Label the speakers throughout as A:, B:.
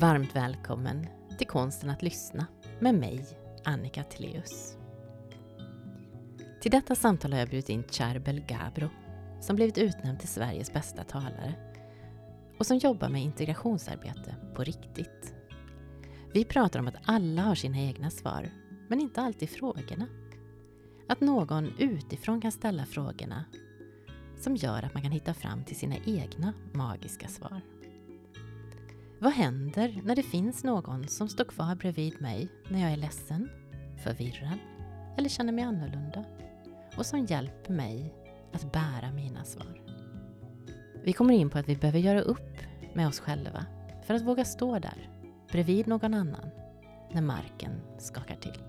A: Varmt välkommen till Konsten att lyssna med mig, Annika Tilleus. Till detta samtal har jag bjudit in Charbel Gabro som blivit utnämnd till Sveriges bästa talare och som jobbar med integrationsarbete på riktigt. Vi pratar om att alla har sina egna svar, men inte alltid frågorna. Att någon utifrån kan ställa frågorna som gör att man kan hitta fram till sina egna magiska svar. Vad händer när det finns någon som står kvar bredvid mig när jag är ledsen, förvirrad eller känner mig annorlunda och som hjälper mig att bära mina svar? Vi kommer in på att vi behöver göra upp med oss själva för att våga stå där bredvid någon annan när marken skakar till.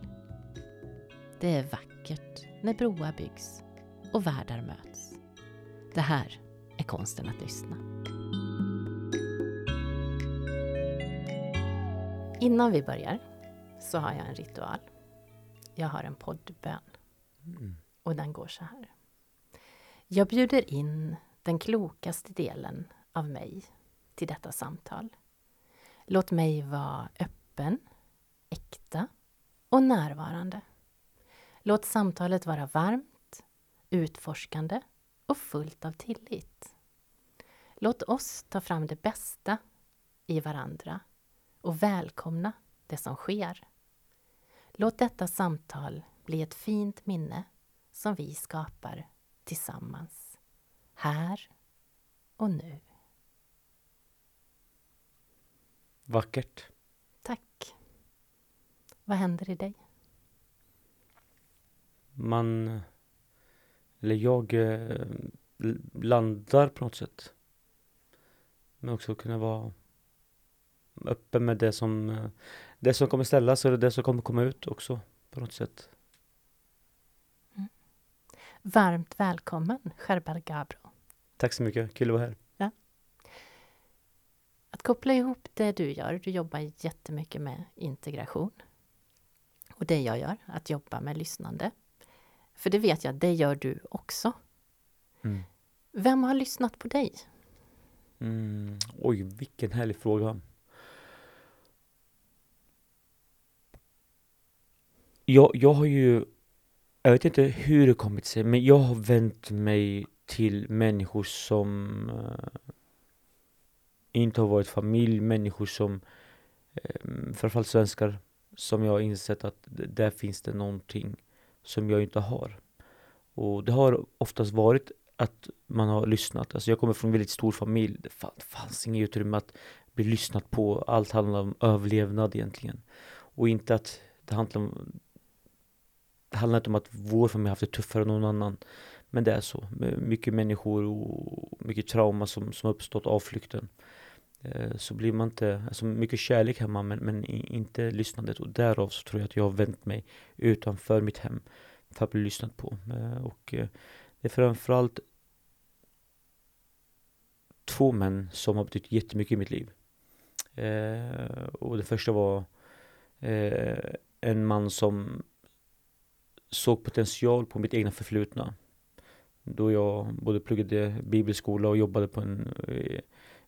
A: Det är vackert när broar byggs och världar möts. Det här är konsten att lyssna. Innan vi börjar så har jag en ritual. Jag har en poddbön.
B: Mm.
A: Och den går så här. Jag bjuder in den klokaste delen av mig till detta samtal. Låt mig vara öppen, äkta och närvarande. Låt samtalet vara varmt, utforskande och fullt av tillit. Låt oss ta fram det bästa i varandra och välkomna det som sker. Låt detta samtal bli ett fint minne som vi skapar tillsammans, här och nu.
B: Vackert.
A: Tack. Vad händer i dig?
B: Man, eller jag, eh, landar på något sätt. Men också kunna vara öppen med det som, eh, det som kommer ställas eller det som kommer komma ut också på något sätt.
A: Varmt välkommen, Sherbar Gabro.
B: Tack så mycket, kul att vara här.
A: Att koppla ihop det du gör, du jobbar jättemycket med integration. Och det jag gör, att jobba med lyssnande. För det vet jag, det gör du också.
B: Mm.
A: Vem har lyssnat på dig?
B: Mm. Oj, vilken härlig fråga. Jag, jag har ju, jag vet inte hur det kommit sig, men jag har vänt mig till människor som eh, inte har varit familj, människor som, eh, framförallt svenskar, som jag har insett att där finns det någonting som jag inte har. Och det har oftast varit att man har lyssnat. Alltså jag kommer från en väldigt stor familj. Det det fanns inget utrymme att bli lyssnat på. Allt handlar om överlevnad egentligen. Och inte att det handlar om det handlar inte om att vår familj haft det tuffare än någon annan. Men det är så. Mycket människor och mycket trauma som, som uppstått av flykten. Eh, Så blir man inte, alltså mycket kärlek hemma men, men inte lyssnandet. Och därav så tror jag att jag har vänt mig utanför mitt hem för att bli lyssnad på. Eh, Och eh, det är framförallt två män som har betytt jättemycket i mitt liv. Eh, och det första var eh, en man som såg potential på mitt egna förflutna. Då jag både pluggade bibelskola och jobbade på en, eh,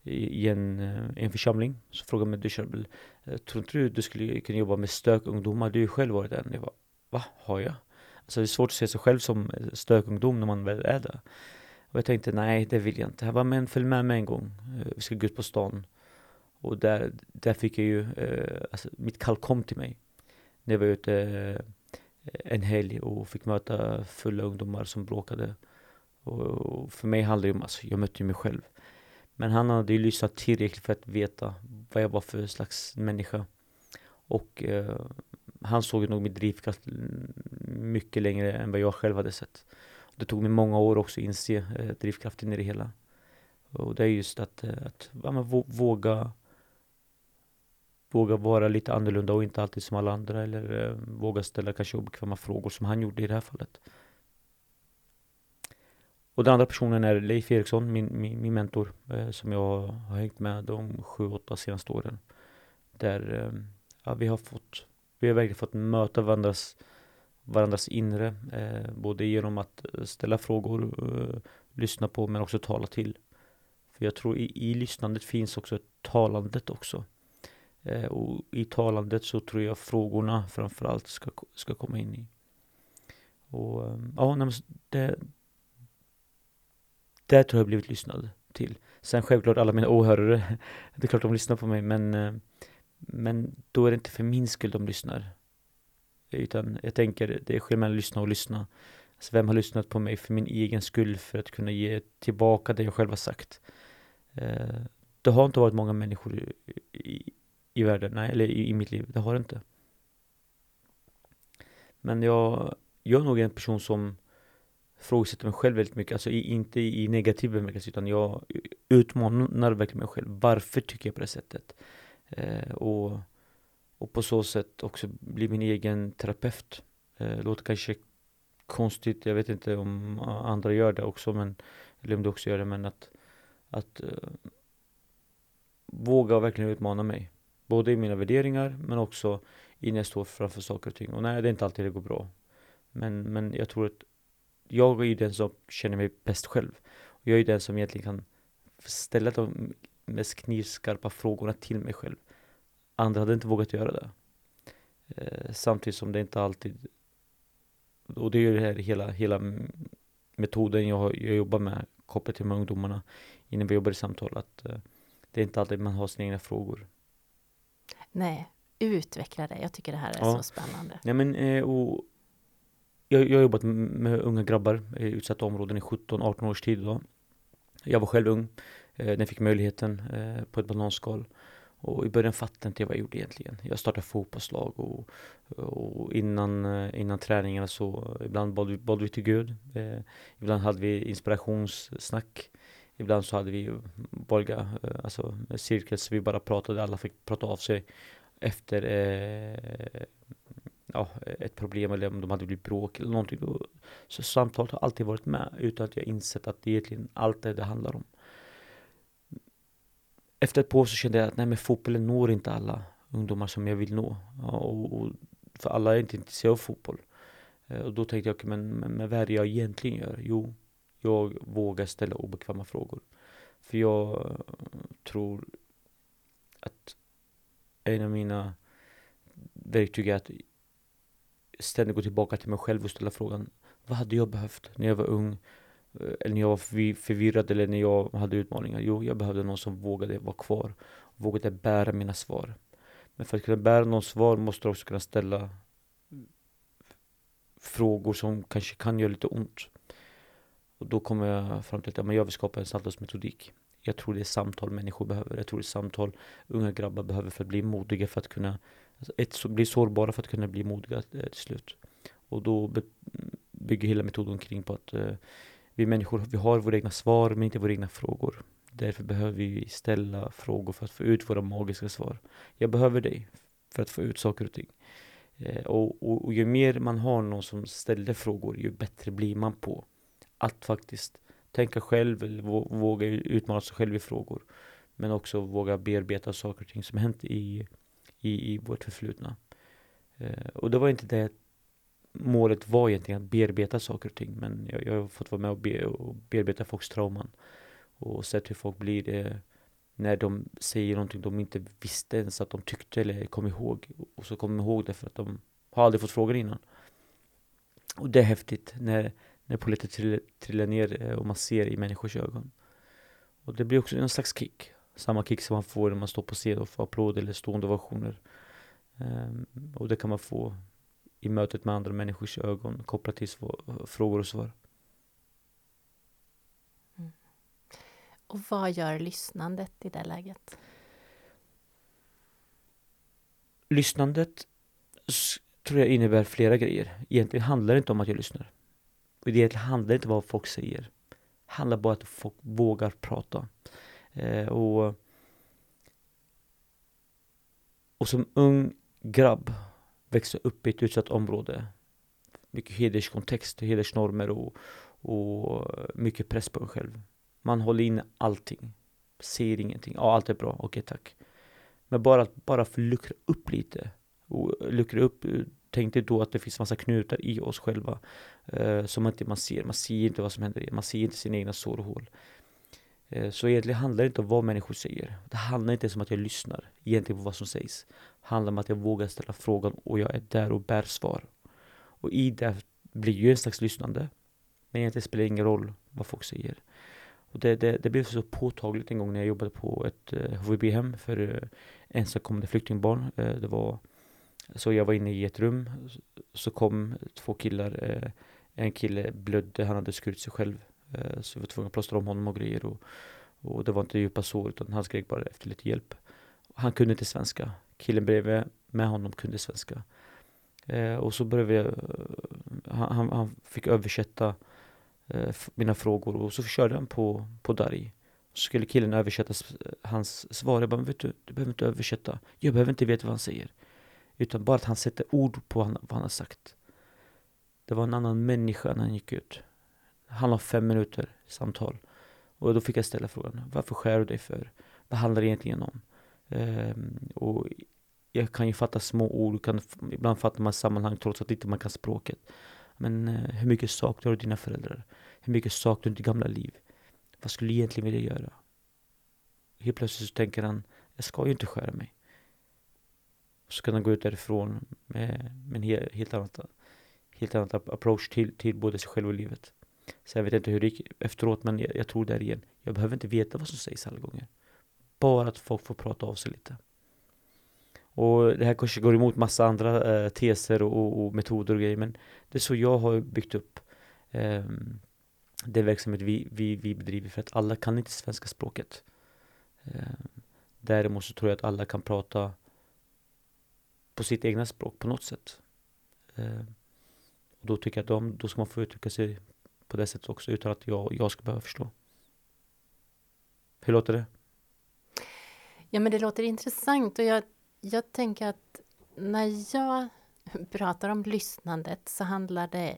B: i i en, eh, en församling. Så frågade mig du eh, tror inte du du skulle kunna jobba med stökungdomar? Du har ju själv varit en. Jag bara, va? Har jag? Alltså det är svårt att se sig själv som stökungdom när man väl är där. Och jag tänkte, nej det vill jag inte. Jag bara, men följ med mig en gång. Vi ska gå ut på stan. Och där, där fick jag ju, alltså mitt kall kom till mig. När jag var ute en helg och fick möta fulla ungdomar som bråkade. Och, för mig handlade det om, alltså jag mötte ju mig själv. Men han hade ju lyssnat tillräckligt för att veta vad jag var för slags människa. Och eh, han såg nog min drivkraft mycket längre än vad jag själv hade sett. Det tog mig många år också att inse eh, drivkraften i det hela. Och det är just att, eh, att ja, våga Våga vara lite annorlunda och inte alltid som alla andra eller eh, våga ställa kanske obekväma frågor som han gjorde i det här fallet. Och den andra personen är Leif Eriksson, min, min, min mentor, eh, som jag har hängt med de sju, åtta senaste åren. Där eh, ja, vi har fått, vi har verkligen fått möta varandras, varandras inre, eh, både genom att ställa frågor, eh, lyssna på, men också tala till. För jag tror i, i lyssnandet finns också talandet också. Eh, och i talandet så tror jag frågorna framförallt ska, ska komma in i. Och ehm, ja, det, där tror jag blivit lyssnad till. Sen självklart alla mina åhörare, det är klart de lyssnar på mig men eh, Men då är det inte för min skull de lyssnar. Utan jag tänker, det är skillnad mellan lyssna och lyssna. Alltså vem har lyssnat på mig för min egen skull för att kunna ge tillbaka det jag själv har sagt? Eh, det har inte varit många människor i, i, världen, nej, eller i, i, mitt liv. Det har det inte. Men jag, jag är nog en person som ifrågasätter mig själv väldigt mycket, alltså i, inte i negativ bemärkelse utan jag utmanar verkligen mig själv. Varför tycker jag på det sättet? Eh, och, och på så sätt också bli min egen terapeut. Eh, låter kanske konstigt, jag vet inte om andra gör det också, men, eller om du också gör det, men att, att eh, våga verkligen utmana mig. Både i mina värderingar, men också i när jag står framför saker och ting. Och nej, det är inte alltid det går bra. Men, men jag tror att jag är den som känner mig bäst själv. Och jag är den som egentligen kan ställa de mest knivskarpa frågorna till mig själv. Andra hade inte vågat göra det. Eh, samtidigt som det inte alltid och det är ju det här hela, hela metoden jag, jag jobbar med kopplat till de här ungdomarna innan vi jobbar i samtal att eh, det är inte alltid man har sina egna frågor.
A: Nej, utveckla det. Jag tycker det här är ja. så spännande.
B: Ja, men, eh, och jag, jag har jobbat med unga grabbar i utsatta områden i 17-18 års tid. Då. Jag var själv ung eh, när jag fick möjligheten eh, på ett bananskal. Och i början fattade inte jag vad jag gjorde egentligen. Jag startade fotbollslag och, och innan, innan träningarna så ibland bad vi, bad vi till Gud. Eh, ibland hade vi inspirationssnack. Ibland så hade vi vanliga, eh, alltså cirkel så vi bara pratade, alla fick prata av sig efter eh, ja, ett problem eller om de hade blivit bråk eller någonting. Så samtalet har alltid varit med utan att jag insett att det egentligen allt det det handlar om efter ett par år så kände jag att nej men fotbollen når inte alla ungdomar som jag vill nå. Ja, och, och, för alla är inte intresserade av fotboll. Eh, och då tänkte jag, okay, men, men, men vad är det jag egentligen gör? Jo, jag vågar ställa obekväma frågor. För jag eh, tror att en av mina verktyg är att ständigt gå tillbaka till mig själv och ställa frågan Vad hade jag behövt när jag var ung? Eh, eller när jag var förvirrad eller när jag hade utmaningar. Jo, jag behövde någon som vågade vara kvar. Vågade bära mina svar. Men för att kunna bära någon svar måste du också kunna ställa eh, frågor som kanske kan göra lite ont. Och då kommer jag fram till att ja, jag vill skapa en samtalsmetodik. Jag tror det är samtal människor behöver. Jag tror det är samtal unga grabbar behöver för att bli modiga för att kunna alltså, ett, bli sårbara för att kunna bli modiga eh, till slut. Och då bygger hela metoden kring på att eh, vi människor, vi har våra egna svar men inte våra egna frågor. Därför behöver vi ställa frågor för att få ut våra magiska svar. Jag behöver dig för att få ut saker och ting. Eh, och, och, och, ju mer man har någon som ställer frågor, ju bättre blir man på att faktiskt tänka själv, eller våga utmana sig själv i frågor. Men också våga bearbeta saker och ting som hänt i, i, i vårt förflutna. Eh, och det var inte det målet var egentligen att bearbeta saker och ting. Men jag, jag har fått vara med och, be, och bearbeta folks trauman. Och sett hur folk blir eh, när de säger någonting de inte visste ens att de tyckte eller kom ihåg. Och så kommer de ihåg det för att de har aldrig fått frågan innan. Och det är häftigt när, när polletter trillar, trillar ner eh, och man ser i människors ögon. Och det blir också en slags kick. Samma kick som man får när man står på scen och får applåd eller stående ovationer. Um, och det kan man få i mötet med andra människors ögon kopplat till frågor och svar.
A: Mm. Och vad gör lyssnandet i det läget?
B: Lyssnandet tror jag innebär flera grejer. Egentligen handlar det inte om att jag lyssnar. Det handlar inte om vad folk säger. Det handlar bara om att folk vågar prata. Eh, och, och som ung grabb växa upp i ett utsatt område. Mycket hederskontext, hedersnormer och, och mycket press på en själv. Man håller in allting. Ser ingenting. Ja, allt är bra. Okej, tack. Men bara att bara få luckra upp lite. Och luckra upp, eh, tänk dig då att det finns massa knutar i oss själva. Eh, som inte man ser. Man ser inte vad som händer. Man ser inte sina egna sår och Eh, så egentligen handlar det inte om vad människor säger. Det handlar inte om att jag lyssnar egentligen på vad som sägs. Det handlar om att jag vågar ställa frågan och jag är där och bär svar. Och i det blir ju en slags lyssnande. Men egentligen spelar det ingen roll vad folk säger. Och det, det, det, blev så påtagligt en gång när jag jobbade på ett eh, HVB-hem för eh, ensamkommande flyktingbarn. Eh, det var, så jag var inne i ett rum, så kom två killar. Eh, en kille blödde, han hade skurit sig själv. Eh, så vi var tvungna att plåstra om honom och grejer. Och, och det var inte djupa sår, utan han skrek bara efter lite hjälp. Han kunde inte svenska. Killen bredvid med honom kunde svenska. Eh, och så började vi, han, han fick översätta Eh, mina frågor och så körde han på, på Dari. Så skulle killen översätta hans svar. Jag bara, vet du, du behöver inte översätta. Jag behöver inte veta vad han säger. Utan bara att han sätter ord på vad han har sagt. Det var en annan människa när han gick ut. Han har fem minuter samtal. Och då fick jag ställa frågan, varför skär du dig för? Vad handlar det egentligen om? Ehm, och jag kan ju fatta små ord, kan, ibland fattar man sammanhang trots att inte man kan språket. Men eh, hur mycket saknar du dina föräldrar? Hur mycket saknar du ditt gamla liv? Vad skulle du egentligen vilja göra? Helt plötsligt så tänker han, jag ska ju inte skära mig. Så kan han gå ut därifrån med, med en helt, helt annat, helt annat approach till, till både sig själv och livet. Så jag vet inte hur det gick efteråt, men jag, jag tror där igen. Jag behöver inte veta vad som sägs alla gånger. Bara att folk får prata av sig lite. Och det här kanske går emot massa andra eh, teser och, och, och, metoder och grejer, men det är så jag har byggt upp eh, den verksamhet vi, vi, vi bedriver för att alla kan inte svenska språket. Eh, däremot så tror jag att alla kan prata på sitt egna språk på något sätt. Eh, och då tycker jag att de, då ska man få uttrycka sig på det sättet också utan att jag, jag ska behöva förstå. Hur låter det?
A: Ja men det låter intressant och jag, jag tänker att när jag pratar om lyssnandet så handlar det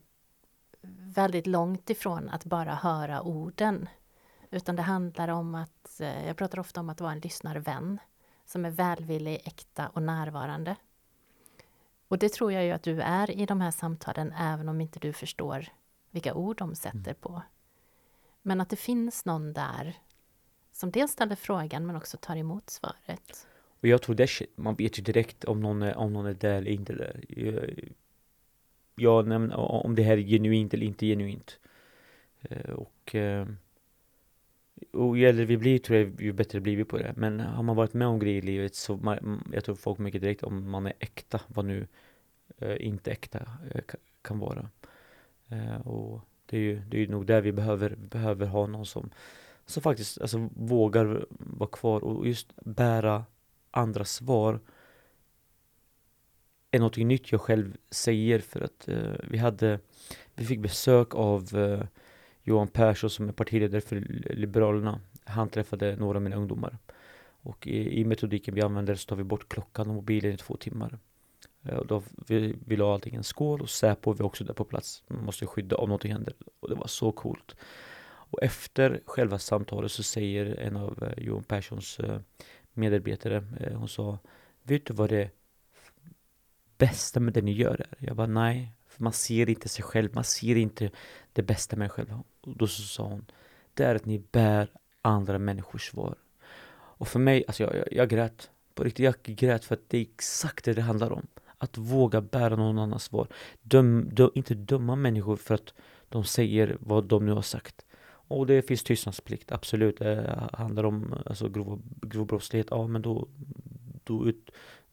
A: väldigt långt ifrån att bara höra orden. Utan det handlar om att, eh, jag pratar ofta om att vara en lyssnarvän som är välvillig, äkta och närvarande. Och det tror jag ju att du är i de här samtalen, även om inte du förstår vilka ord de sätter mm. på. Men att det finns någon där som dels ställer frågan men också tar emot svaret.
B: Och jag tror det, man vet ju direkt om någon är, om någon är där eller inte där ja, om det här är genuint eller inte genuint. Eh, och, eh, och ju äldre vi blir tror jag ju bättre blir vi på det. Men har man varit med om grejer i livet så man, jag tror folk mycket direkt om man är äkta, vad nu eh, inte äkta eh, kan vara. Eh, och det är ju, det är nog där vi behöver, behöver ha någon som, som faktiskt alltså, vågar vara kvar och just bära andras svar är något nytt jag själv säger för att eh, vi hade Vi fick besök av Johan Persson som är partiledare för Liberalerna. Han träffade några av mina ungdomar. Och i, i metodiken vi använder så tar vi bort klockan och mobilen i två timmar. Eh, och då vi, vi la allting i en skål och Säpo var också där på plats. Man måste skydda om någonting händer. Och det var så coolt. Och efter själva samtalet så säger en av eh, Johan Perssons eh, medarbetare Hon sa Vet du vad det bästa med det ni gör är? Jag bara nej, för man ser inte sig själv, man ser inte det bästa med en själv. Och då så sa hon, det är att ni bär andra människors svar. Och för mig, alltså jag, jag, jag grät. På riktigt, jag grät för att det är exakt det det handlar om. Att våga bära någon annans svar. Döm, dö, inte döma människor för att de säger vad de nu har sagt. Och det finns tystnadsplikt, absolut. Det handlar om alltså, grov, grov brottslighet, ja men då, då,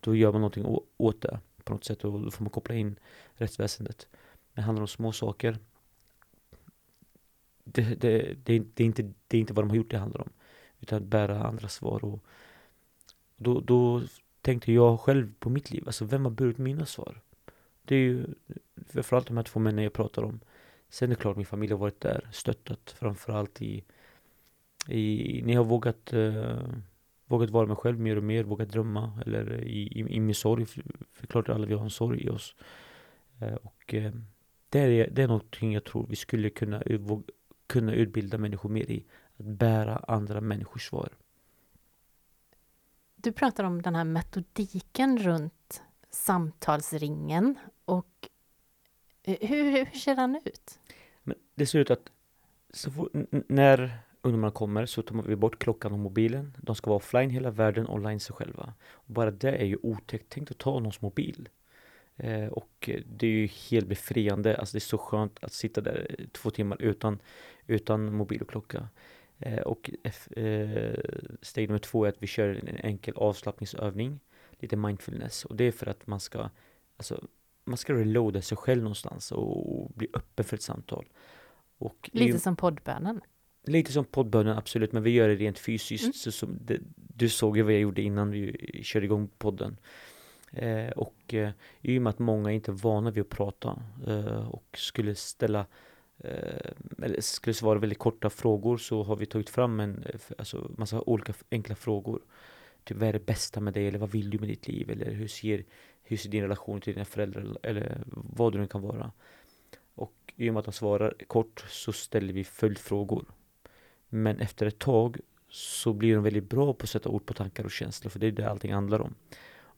B: då gör man någonting åt det på något sätt och då får man koppla in rättsväsendet. Det handlar om små saker. Det, det, det, det, är inte, det är inte vad de har gjort det handlar om. Utan att bära andras svar och då, då tänkte jag själv på mitt liv. Alltså vem har burit mina svar? Det är ju framförallt de här två männen jag pratar om. Sen är det klart min familj har varit där, stöttat framförallt i, i ni har vågat uh, vågat vara mig själv mer och mer, vågat drömma eller i, i, i min sorg. För, för klart alla vi har en sorg i oss. Eh, och eh, det, är, det är någonting jag tror vi skulle kunna, kunna utbilda människor mer i. Att bära andra människors svar.
A: Du pratar om den här metodiken runt samtalsringen och hur, hur ser den ut?
B: Men det ser ut att så när ungdomarna kommer så tar vi bort klockan och mobilen. De ska vara offline hela världen, online sig själva. Och bara det är ju otäckt. Tänk att ta någons mobil. Eh, och det är ju helt befriande. Alltså det är så skönt att sitta där två timmar utan, utan mobil och klocka. Eh, och eh, steg nummer två är att vi kör en enkel avslappningsövning. Lite mindfulness. Och det är för att man ska, alltså, man ska reloada sig själv någonstans och bli öppen för ett samtal.
A: Och Lite som poddbönen?
B: Lite som poddbönen, absolut, men vi gör det rent fysiskt. Mm. Så, så det, du såg ju vad jag gjorde innan vi körde igång podden. Eh, och eh, i och med att många inte är vana vid att prata eh, och skulle ställa eh, eller skulle svara väldigt korta frågor så har vi tagit fram en eh, alltså, massa olika enkla frågor. Typ vad är det bästa med dig? Eller vad vill du med ditt liv? Eller hur ser, hur ser din relation till dina föräldrar? Eller vad det nu kan vara. Och i och med att de svarar kort så ställer vi följdfrågor. Men efter ett tag så blir de väldigt bra på att sätta ord på tankar och känslor, för det är det allting handlar om.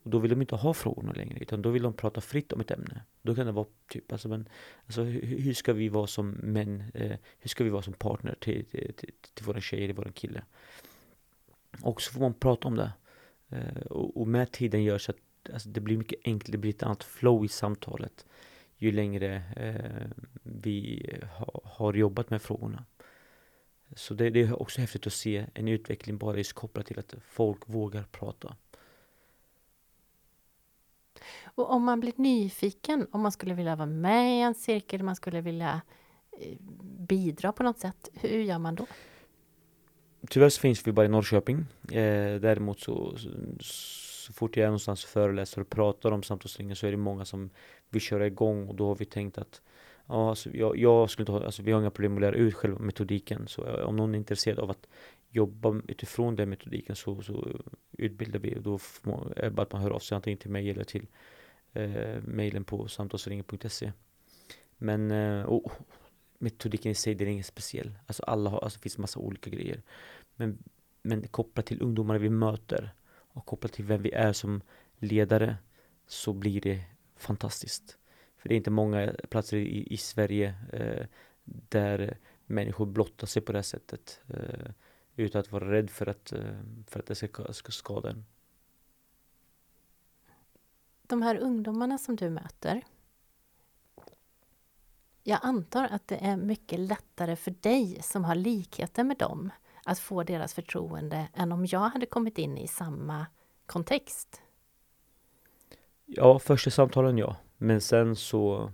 B: Och då vill de inte ha frågorna längre, utan då vill de prata fritt om ett ämne. Då kan det vara typ, alltså, men, alltså hur, hur ska vi vara som män, eh, hur ska vi vara som partner till, till, till, till våra tjejer, till våra kille? Och så får man prata om det. Eh, och, och, med tiden gör så att alltså, det blir mycket enklare, det blir ett annat flow i samtalet. Ju längre eh, vi ha, har jobbat med frågorna. Så det, det, är också häftigt att se en utveckling bara just kopplat till att folk vågar prata.
A: Och om man blir nyfiken, om man skulle vilja vara med i en cirkel, man skulle vilja eh, bidra på något sätt, hur gör man då?
B: Tyvärr så finns vi bara i Norrköping. Eh, däremot så, så, så fort jag är någonstans och föreläser och pratar om samtalsringen så är det många som vill köra igång och då har vi tänkt att Ja, alltså jag, jag skulle ta, alltså vi har inga problem att lära ut själva metodiken. Så eh, om någon är intresserad av att jobba utifrån den metodiken så, så utbildar vi. Och då är det bara att man hör av sig antingen till mig eller till eh, mejlen på samtalsringen.se. Men eh, och, metodiken i sig, den är inget speciell. Alltså alla har, alltså det finns massa olika grejer. Men, men kopplat till ungdomar vi möter och kopplat till vem vi är som ledare så blir det fantastiskt. För det är inte många platser i, i Sverige eh, där människor blottar sig på det här sättet. Eh, utan att vara rädd för att, eh, för att det ska, ska skada en.
A: De här ungdomarna som du möter. Jag antar att det är mycket lättare för dig som har likheter med dem att få deras förtroende än om jag hade kommit in i samma kontext.
B: Ja, första samtalen ja. Men sen så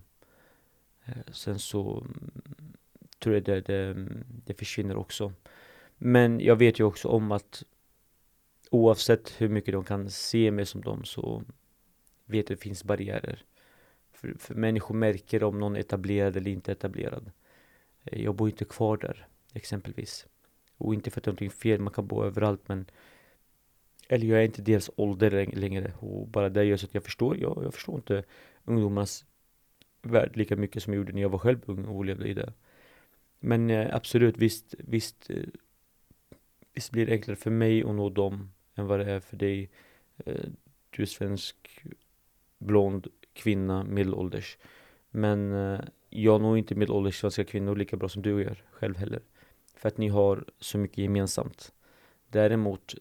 B: eh, Sen så mm, tror jag det, det, det försvinner också. Men jag vet ju också om att oavsett hur mycket de kan se mig som dem så vet jag att det finns barriärer. För, för människor märker om någon är etablerad eller inte etablerad. Eh, jag bor inte kvar där, exempelvis. Och inte för att det är någonting fel, man kan bo överallt men eller jag är inte deras ålder längre och bara det gör så att jag förstår, jag, jag förstår inte ungdomarnas värld lika mycket som jag gjorde när jag var själv ung och levde i det. Men eh, absolut, visst, visst, eh, visst blir det enklare för mig att nå dem än vad det är för dig. Eh, du är svensk, blond, kvinna, medelålders. Men eh, jag når inte medelålders svenska kvinnor lika bra som du gör själv heller. För att ni har så mycket gemensamt. Däremot,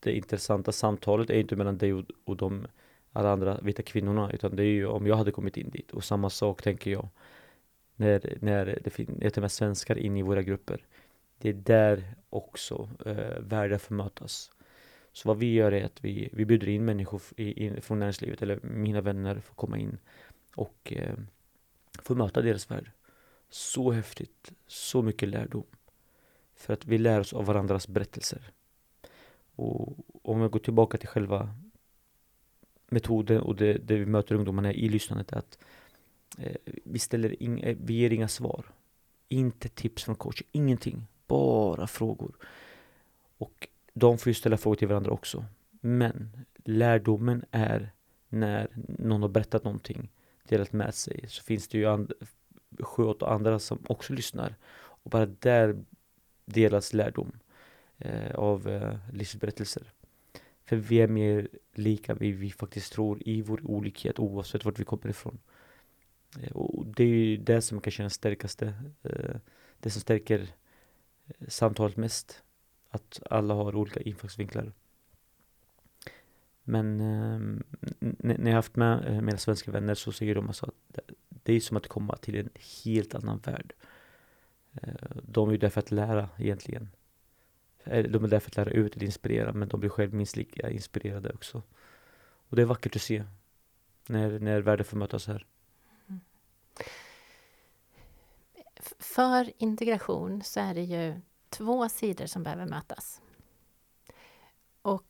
B: det intressanta samtalet är inte mellan dig och, och dem alla andra vita kvinnorna utan det är ju om jag hade kommit in dit och samma sak tänker jag när, när det finns med svenskar in i våra grupper. Det är där också eh, världar får mötas. Så vad vi gör är att vi, vi bjuder in människor i, in, från näringslivet, eller mina vänner får komma in och eh, få möta deras värld. Så häftigt, så mycket lärdom. För att vi lär oss av varandras berättelser. Och om jag går tillbaka till själva metoden och det, det vi möter ungdomarna i lyssnandet är att eh, vi ställer in, eh, vi ger inga svar. Inte tips från coach, ingenting. Bara frågor. Och de får ju ställa frågor till varandra också. Men lärdomen är när någon har berättat någonting, delat med sig, så finns det ju and sju, åtta andra som också lyssnar. Och bara där delas lärdom eh, av eh, livsberättelser. För vi är mer lika vi, vi faktiskt tror i vår olikhet oavsett vart vi kommer ifrån. Eh, och det är ju det som kanske är det starkaste. Eh, det som stärker eh, samtalet mest. Att alla har olika infallsvinklar. Men ehm, när jag haft med mina svenska vänner så säger de alltså att det är som att komma till en helt annan värld. De är ju där för att lära egentligen. Eh, de är där för att lära ut eller inspirera men de blir själv minst lika inspirerade också. Och det är vackert att se när, när världen får mötas här. Mm.
A: För integration så är det ju två sidor som behöver mötas. Och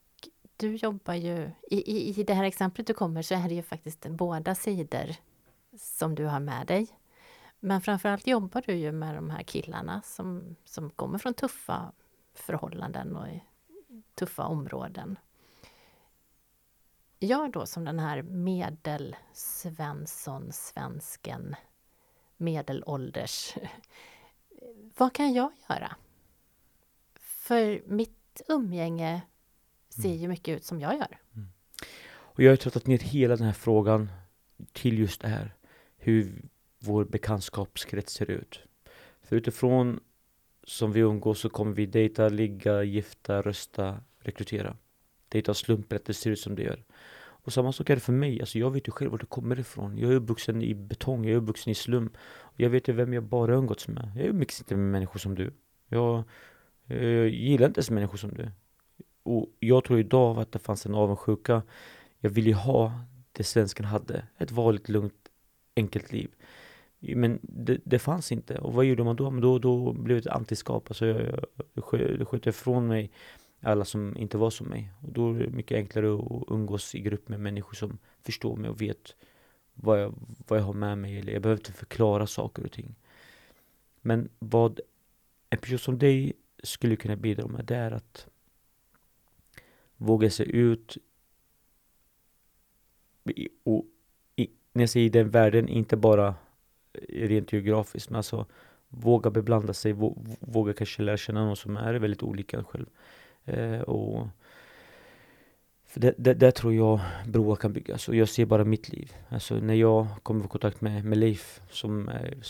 A: du jobbar ju, i, i, i det här exemplet du kommer så är det ju faktiskt båda sidor som du har med dig. Men framförallt jobbar du ju med de här killarna som, som kommer från tuffa förhållanden och tuffa områden. Jag då som den här medelsvensson, svensken, medelålders, vad kan jag göra? För mitt umgänge ser mm. ju mycket ut som jag gör. Mm.
B: Och jag har tröttat ner hela den här frågan till just det här. Hur vår bekantskapskrets ser ut. För utifrån som vi umgås så kommer vi dejta, ligga, gifta, rösta, rekrytera. Dejta slumpen att det ser ut som det gör. Och samma sak är det för mig. Alltså jag vet ju själv var det kommer ifrån. Jag är uppvuxen i betong, jag är uppvuxen i slum. Jag vet ju vem jag bara umgåtts med. Jag umgicks inte med människor som du. Jag, jag gillar inte ens människor som du. Och jag tror idag att det fanns en avundsjuka. Jag ville ju ha det svensken hade. Ett vanligt, lugnt, enkelt liv. Men det, det, fanns inte. Och vad gjorde man då? Men då, då blev det ett antiskap. Alltså jag, jag, jag sköt ifrån mig alla som inte var som mig. Och då är det mycket enklare att umgås i grupp med människor som förstår mig och vet vad jag, vad jag har med mig. Eller jag behöver inte förklara saker och ting. Men vad en person som dig skulle kunna bidra med, det är att våga sig ut och när jag säger den världen, inte bara rent geografiskt, men alltså våga beblanda sig, våga kanske lära känna någon som är väldigt olika en själv. Eh, och för det, det, där tror jag broar kan byggas och jag ser bara mitt liv. Alltså när jag kommer i kontakt med, med Leif som är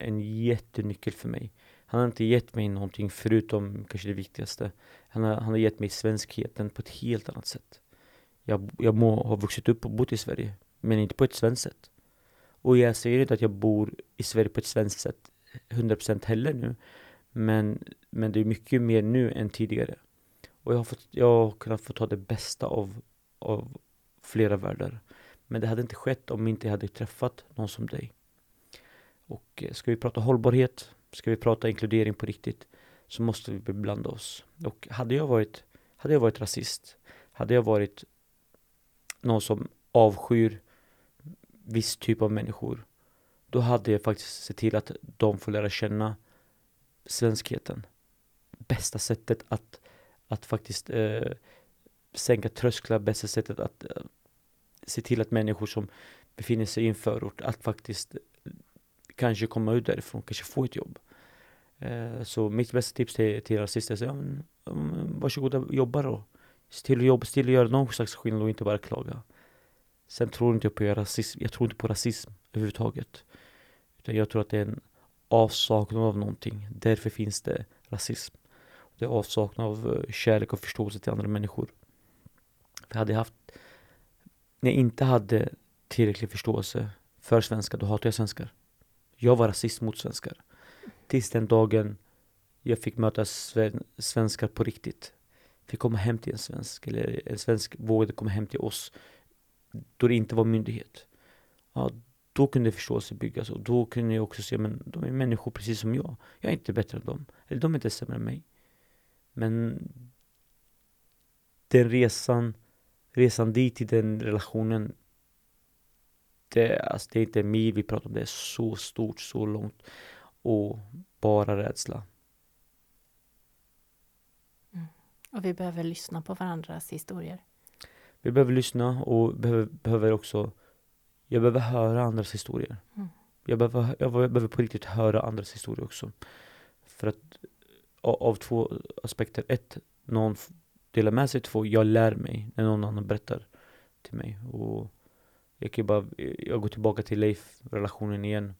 B: en jättenyckel för mig. Han har inte gett mig någonting förutom kanske det viktigaste. Han har, han har gett mig svenskheten på ett helt annat sätt. Jag, jag må ha vuxit upp och bott i Sverige, men inte på ett svenskt sätt. Och jag säger inte att jag bor i Sverige på ett svenskt sätt 100% heller nu. Men, men det är mycket mer nu än tidigare. Och jag har, fått, jag har kunnat få ta det bästa av, av flera världar. Men det hade inte skett om inte jag hade träffat någon som dig. Och eh, ska vi prata hållbarhet, ska vi prata inkludering på riktigt, så måste vi beblanda oss. Och hade jag varit, hade jag varit rasist, hade jag varit någon som avskyr viss typ av människor, då hade jag faktiskt sett till att de får lära känna svenskheten. Bästa sättet att, att faktiskt eh, sänka trösklar, bästa sättet att eh, se till att människor som befinner sig i en förort, att faktiskt eh, kanske komma ut därifrån, kanske få ett jobb. Eh, så mitt bästa tips till, till rasister är, ja, men, mm, varsågoda, jobba då. Se till att jobba, se till att göra någon slags skillnad och inte bara klaga. Sen tror inte jag på rasism, jag tror inte på rasism överhuvudtaget. Utan jag tror att det är en avsaknad av någonting. Därför finns det rasism. Det är avsaknad av eh, kärlek och förståelse till andra människor. För hade jag haft, när jag inte hade tillräcklig förståelse för svenskar, då hatade jag svenskar. Jag var rasist mot svenskar. Tills den dagen jag fick möta svenskar på riktigt. Fick komma hem till en svensk, eller en svensk vågade komma hem till oss då det inte var myndighet. Ja, då kunde förståelse byggas och då kunde jag också se, men de är människor precis som jag. Jag är inte bättre än dem. Eller de är inte sämre än mig. Men den resan, resan dit till den relationen, det, alltså det är inte en mil vi pratar om, det är så stort, så långt. Och bara rädsla.
A: Mm. Och vi behöver lyssna på varandras historier.
B: Vi behöver lyssna och behöver, behöver också Jag behöver höra andras historier. Mm. Jag, behöver, jag behöver på riktigt höra andras historier också. För att av två aspekter. Ett, någon delar med sig. Två, jag lär mig när någon annan berättar till mig. Och jag kan bara, jag går tillbaka till Leif-relationen igen.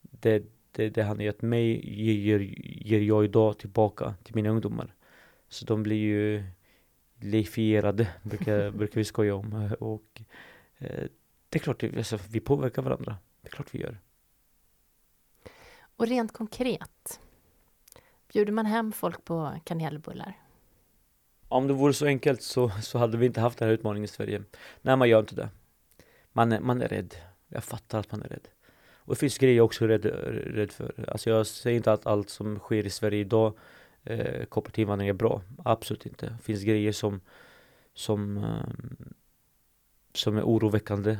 B: Det, det, det han gett mig ger, ger jag idag tillbaka till mina ungdomar. Så de blir ju leifierade, brukar, brukar vi skoja om. Och eh, det är klart, alltså, vi påverkar varandra. Det är klart vi gör.
A: Och rent konkret, bjuder man hem folk på kanelbullar?
B: Om det vore så enkelt så, så hade vi inte haft den här utmaningen i Sverige. Nej, man gör inte det. Man är, man är rädd. Jag fattar att man är rädd. Och det finns grejer jag också är rädd, rädd för. Alltså jag säger inte att allt som sker i Sverige idag eh, kopplat invandring är bra. Absolut inte. Det finns grejer som, som, eh, som är oroväckande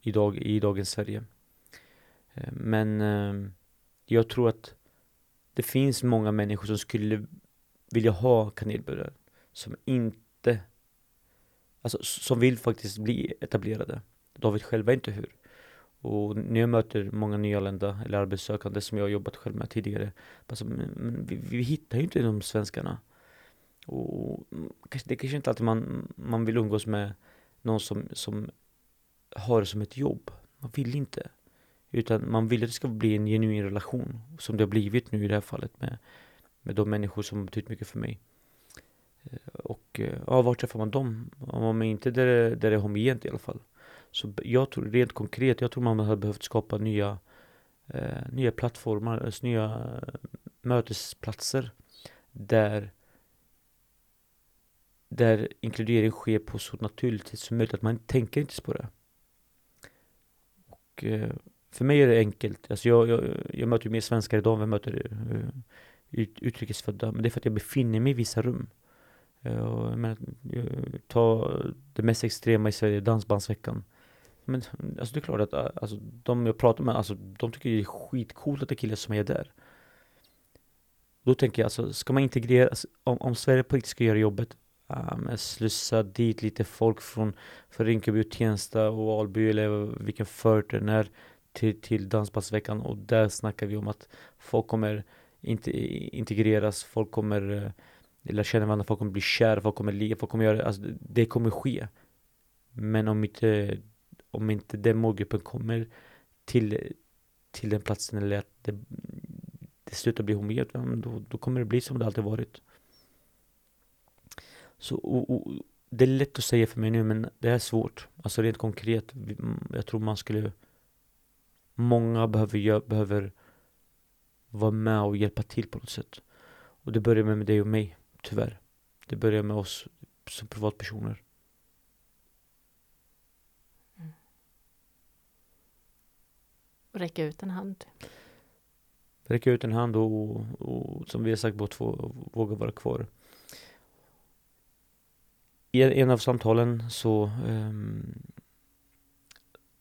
B: idag, i dagens Sverige. Eh, men eh, jag tror att det finns många människor som skulle vilja ha kanelbullar som inte Alltså som vill faktiskt bli etablerade. De vet själva inte hur. Och när jag möter många nyanlända eller arbetssökande som jag har jobbat själv med tidigare. Alltså, men vi, vi hittar ju inte de svenskarna. Och det är kanske inte alltid man, man vill umgås med någon som, som har det som ett jobb. Man vill inte. Utan man vill att det ska bli en genuin relation. Som det har blivit nu i det här fallet med, med de människor som har betytt mycket för mig. Eh, och eh, ja, var träffar man dem? Om man inte där, där det är homogent i alla fall. Så jag tror rent konkret, jag tror man hade behövt skapa nya, eh, nya plattformar, alltså nya eh, mötesplatser där där inkludering sker på så naturligt sätt som möjligt, att man tänker inte på det. Och eh, för mig är det enkelt, alltså jag, jag, jag möter ju mer svenskar idag än jag möter uh, utrikesfödda, men det är för att jag befinner mig i vissa rum. Uh, men, uh, ta det mest extrema i Sverige, Dansbandsveckan. Men alltså det är klart att äh, alltså, de jag pratar med, alltså, de tycker det är skitcoolt att det är killar som är där. Då tänker jag alltså, ska man integrera, alltså, om, om Sverige på riktigt ska göra jobbet, um, slussa dit lite folk från, från Rinkeby och Tensta och Alby eller vilken förort den är till, till Dansbandsveckan och där snackar vi om att folk kommer inte integreras, folk kommer äh, uh, lära känna varandra, folk kommer bli kära, folk kommer le, folk kommer göra, alltså det kommer ske. Men om inte om inte den målgruppen kommer till, till den platsen eller att det, det slutar bli homogent, då, då kommer det bli som det alltid varit. Så och, och, det är lätt att säga för mig nu, men det är svårt. Alltså rent konkret, jag tror man skulle Många behöver, behöver vara med och hjälpa till på något sätt. Och det börjar med dig och mig, tyvärr. Det börjar med oss som privatpersoner.
A: Räcka ut en hand.
B: Räcka ut en hand och, och som vi har sagt båda två, våga vara kvar. I en av samtalen så um,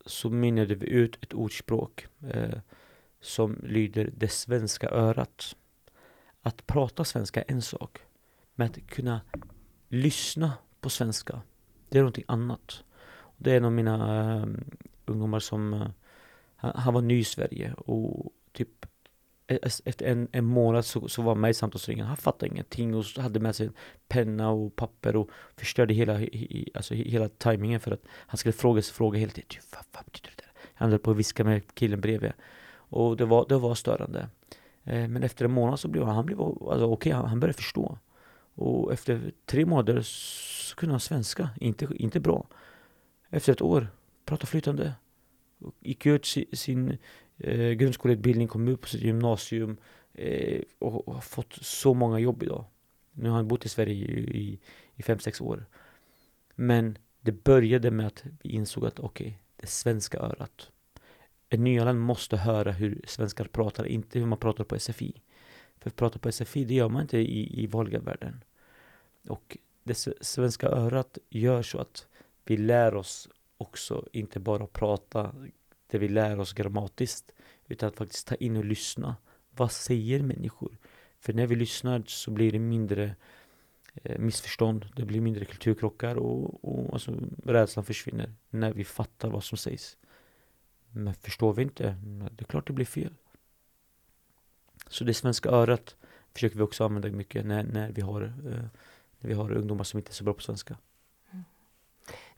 B: så mynnade vi ut ett ordspråk uh, som lyder det svenska örat. Att prata svenska är en sak, men att kunna lyssna på svenska, det är någonting annat. Det är en av mina uh, ungdomar som uh, han, han, var ny i Sverige och typ e, e, efter en, en månad så, så var han med i samtalsringen. Han fattade ingenting och hade med sig penna och papper och förstörde hela, alltså hela tajmingen för att han skulle fråga sig fråga hela tiden. Vad, vad betyder det? Han höll på att viska med killen bredvid. Och det var, det var störande. Eh, men efter en månad så blev han, han blev, alltså okej, okay, han, han började förstå. Och efter tre månader så kunde han svenska, inte, inte bra. Efter ett år, prata flytande gick ut sin eh, grundskoleutbildning, kom ut på sitt gymnasium eh, och, och, har fått så många jobb idag. Nu har han bott i Sverige i, i, i fem, sex år. Men det började med att vi insåg att okej, okay, det svenska örat. En nyanländ måste höra hur svenskar pratar, inte hur man pratar på SFI. För att prata på SFI, det gör man inte i, i vanliga världen. Och det svenska örat gör så att vi lär oss också inte bara prata det vi lär oss grammatiskt utan att faktiskt ta in och lyssna. Vad säger människor? För när vi lyssnar så blir det mindre eh, missförstånd, det blir mindre kulturkrockar och, och alltså, rädslan försvinner när vi fattar vad som sägs. Men förstår vi inte, det är klart det blir fel. Så det svenska örat försöker vi också använda mycket när, när, vi, har, eh, när vi har ungdomar som inte är så bra på svenska.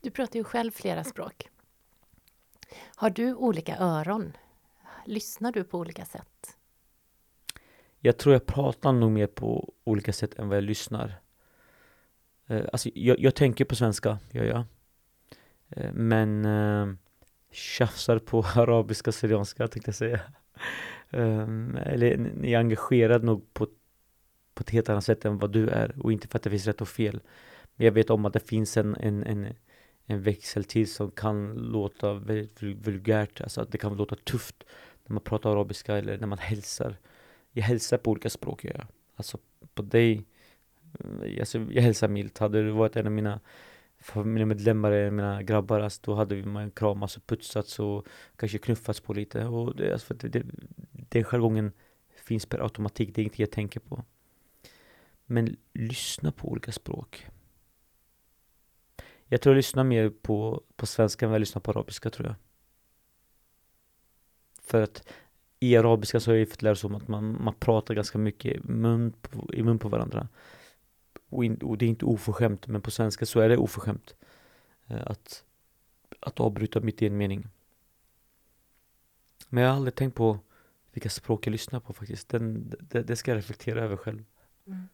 A: Du pratar ju själv flera språk. Har du olika öron? Lyssnar du på olika sätt?
B: Jag tror jag pratar nog mer på olika sätt än vad jag lyssnar. Eh, alltså, jag, jag tänker på svenska, gör jag. Eh, men eh, tjafsar på arabiska, syrianska tänkte jag säga. Ehm, eller jag är engagerad nog på, på ett helt annat sätt än vad du är och inte för att det finns rätt och fel. Men jag vet om att det finns en, en, en, en växeltid som kan låta väldigt vulgärt, alltså att det kan låta tufft när man pratar arabiska eller när man hälsar. Jag hälsar på olika språk, gör jag. Alltså på dig, eh, alltså, jag hälsar milt. Hade du varit en av mina familjemedlemmar, mina grabbar, alltså, då hade vi man kramats och putsats och kanske knuffats på lite. Och det, alltså, för det, den jargongen finns per automatik, det är ingenting jag tänker på. Men lyssna på olika språk. Jag tror jag lyssnar mer på, på svenska än vad jag lyssnar på arabiska tror jag. För att i arabiska så har jag fått lära mig att man, man pratar ganska mycket mun på, i mun på varandra. Och, in, och, det är inte oförskämt, men på svenska så är det oförskämt. Eh, att, att avbryta mitt i en mening. Men jag har aldrig tänkt på vilka språk jag lyssnar på faktiskt. Den, det, det ska jag reflektera över själv. Mm.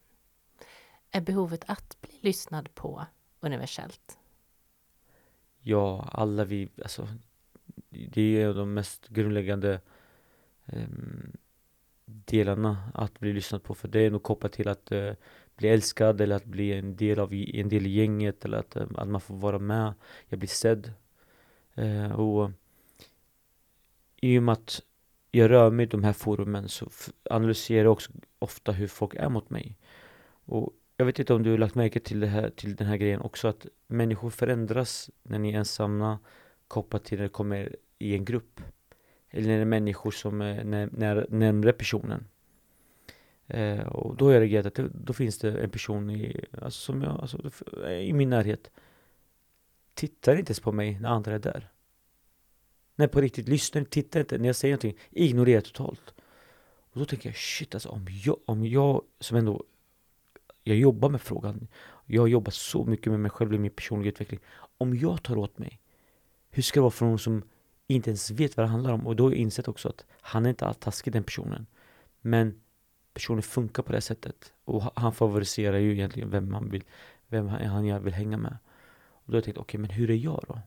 A: Är behovet att bli lyssnad på universellt?
B: Ja, alla vi, alltså det är de mest grundläggande um, delarna att bli lyssnad på. För det är nog kopplat till att uh, bli älskad eller att bli en del av en del i gänget eller att, uh, att man får vara med. Jag blir sedd. Uh, och i och med att jag rör mig i de här forumen så analyserar jag också ofta hur folk är mot mig. Och jag vet inte om du har lagt märke till, det här, till den här grejen också att människor förändras när ni är ensamma kopplat till när det kommer i en grupp. Eller när det är människor som är när, när, närmre personen. Eh, och då har jag reagerat att det, då finns det en person i, alltså som jag, alltså, i min närhet. Tittar inte ens på mig när andra är där. Nej på riktigt, lyssnar tittar inte när jag säger någonting. Ignorerar totalt. Och då tänker jag shit alltså om jag, om jag som ändå jag jobbar med frågan. Jag har jobbat så mycket med mig själv i min personliga utveckling. Om jag tar åt mig, hur ska det vara för någon som inte ens vet vad det handlar om? Och då har jag insett också att han är inte alls taskig den personen. Men personen funkar på det sättet. Och han favoriserar ju egentligen vem han vill, vem han vill hänga med. Och då har jag tänkt, okej okay, men hur är jag då?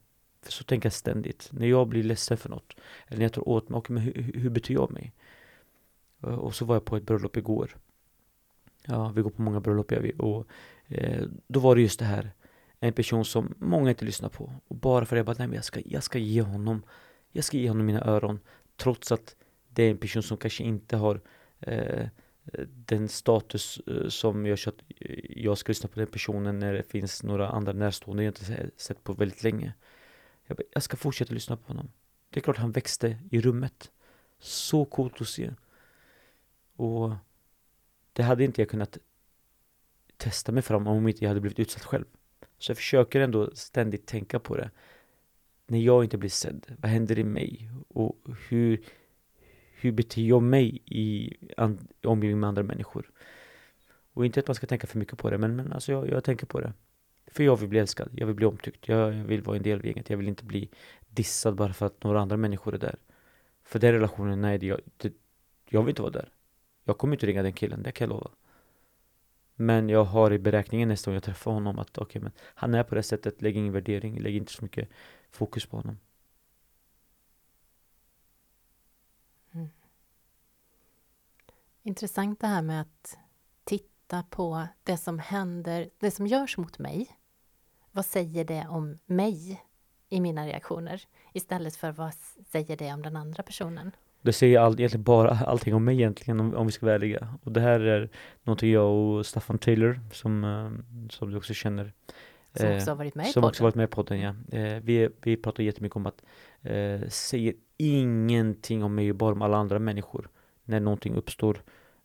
B: För så tänker jag ständigt. När jag blir ledsen för något. Eller när jag tar åt mig, okej okay, men hur, hur beter jag mig? Och så var jag på ett bröllop igår. Ja, vi går på många bröllop gör vi. Och eh, då var det just det här. En person som många inte lyssnar på. Och bara för det, jag bara, nej men jag ska, jag ska ge honom, jag ska ge honom mina öron. Trots att det är en person som kanske inte har eh, den status eh, som gör så att eh, jag ska lyssna på den personen när det finns några andra närstående jag inte sett på väldigt länge. Jag, bara, jag ska fortsätta lyssna på honom. Det är klart han växte i rummet. Så coolt att se. Och det hade inte jag kunnat testa mig fram om inte jag hade blivit utsatt själv. Så jag försöker ändå ständigt tänka på det. När jag inte blir sedd, vad händer i mig? Och hur, hur beter jag mig i omgivning med andra människor? Och inte att man ska tänka för mycket på det, men, men alltså jag, jag tänker på det. För jag vill bli älskad, jag vill bli omtyckt, jag, jag vill vara en del av gänget, jag vill inte bli dissad bara för att några andra människor är där. För den relationen, nej, det, jag, det, jag vill inte vara där. Jag kommer inte ringa den killen, det kan jag lova. Men jag har i beräkningen nästa gång jag träffar honom att okej, okay, men han är på det sättet, lägg ingen värdering, lägg inte så mycket fokus på honom.
A: Mm. Intressant det här med att titta på det som händer, det som görs mot mig. Vad säger det om mig i mina reaktioner? Istället för vad säger det om den andra personen?
B: Det säger all, egentligen bara allting om mig egentligen om, om vi ska vara ärliga. Och det här är någonting jag och Staffan Taylor som, eh, som du också känner
A: som också har varit med i
B: som podden. också varit med i podden ja. Eh, vi, vi pratar jättemycket om att eh, säger ingenting om mig, bara om alla andra människor. När någonting uppstår,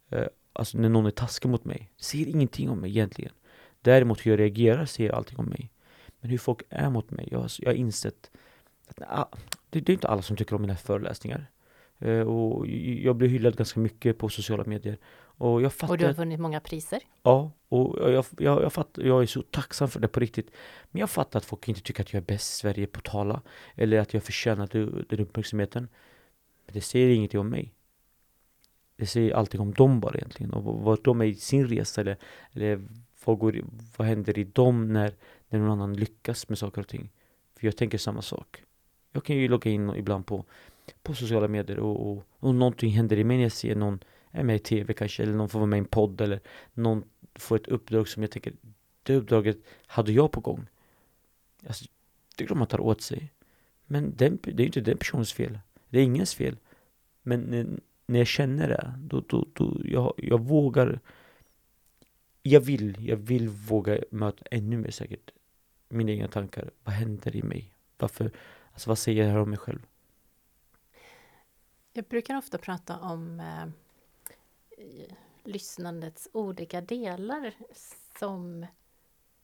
B: eh, alltså när någon är taskig mot mig. Säger ingenting om mig egentligen. Däremot hur jag reagerar säger allting om mig. Men hur folk är mot mig, jag, jag har insett att ah, det, det är inte alla som tycker om mina föreläsningar. Eh, och jag blir hyllad ganska mycket på sociala medier. Och, jag
A: fattar, och du har vunnit många priser?
B: Ja, och jag, jag, jag, fattar, jag är så tacksam för det på riktigt. Men jag fattar att folk inte tycker att jag är bäst i Sverige på att tala. Eller att jag förtjänar den uppmärksamheten. Men det säger ingenting om mig. Det säger allting om dem bara egentligen. Och vad de är i sin resa eller, eller vad, går, vad händer i dem när, när någon annan lyckas med saker och ting. För jag tänker samma sak. Jag kan ju logga in ibland på, på sociala medier och, och, och någonting händer i mig när jag ser någon är med i tv kanske, eller någon får vara med i en podd eller någon får ett uppdrag som jag tänker, det uppdraget hade jag på gång. Alltså, det är klart man tar åt sig. Men den, det är inte den personens fel. Det är ingens fel. Men när, när jag känner det, då, då, då jag, jag vågar jag vill, jag vill våga möta ännu mer säkert mina egna tankar. Vad händer i mig? Varför, alltså vad säger jag här om mig själv?
A: Jag brukar ofta prata om eh, lyssnandets olika delar som